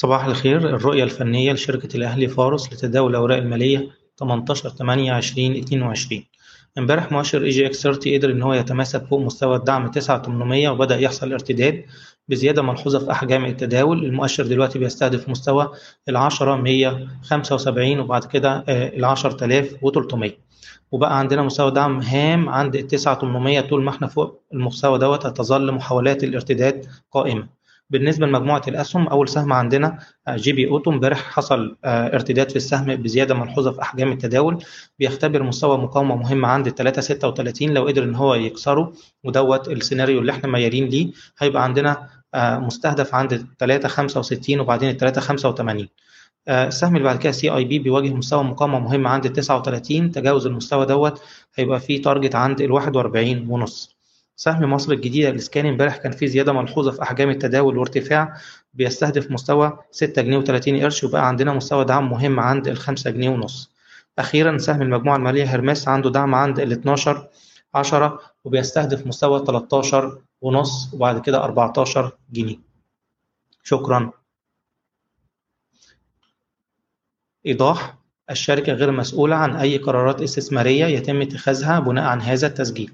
صباح الخير. الرؤية الفنية لشركة الأهلي فارس لتداول الأوراق المالية 18 8 20 22 امبارح مؤشر EGX 30 قدر إن هو يتماسك فوق مستوى الدعم 9800 وبدأ يحصل ارتداد بزيادة ملحوظة في أحجام التداول. المؤشر دلوقتي بيستهدف مستوى ال 10 175 وبعد كده ال 10300 وبقى عندنا مستوى دعم هام عند ال 9800 طول ما إحنا فوق المستوى دوت هتظل محاولات الارتداد قائمة. بالنسبة لمجموعة الأسهم أول سهم عندنا GB Auto. امبارح حصل ارتداد في السهم بزيادة ملحوظه في أحجام التداول. بيختبر مستوى مقاومة مهم عند 3.36 لو قدر إن هو يكسره ودوت السيناريو اللي إحنا ميالين ليه هيبقى عندنا مستهدف عند 3.65 وبعدين 3.85 السهم اللي بعد كده CIB بيواجه مستوى مقاومة مهم عند 39 تجاوز المستوى دوت هيبقى فيه target عند ال 41 ونص. سهم مصر الجديدة الإسكاني امبارح كان فيه زيادة ملحوظة في أحجام التداول وارتفاع بيستهدف مستوى 6 جنيه و30 قرش وبقى عندنا مستوى دعم مهم عند ال 5 جنيه ونص. أخيرا سهم المجموعة المالية هرمس عنده دعم عند ال 12 10 وبيستهدف مستوى 13 ونص وبعد كده 14 جنيه. شكرا. إيضاح الشركة غير مسؤولة عن أي قرارات استثمارية يتم اتخاذها بناء عن هذا التسجيل.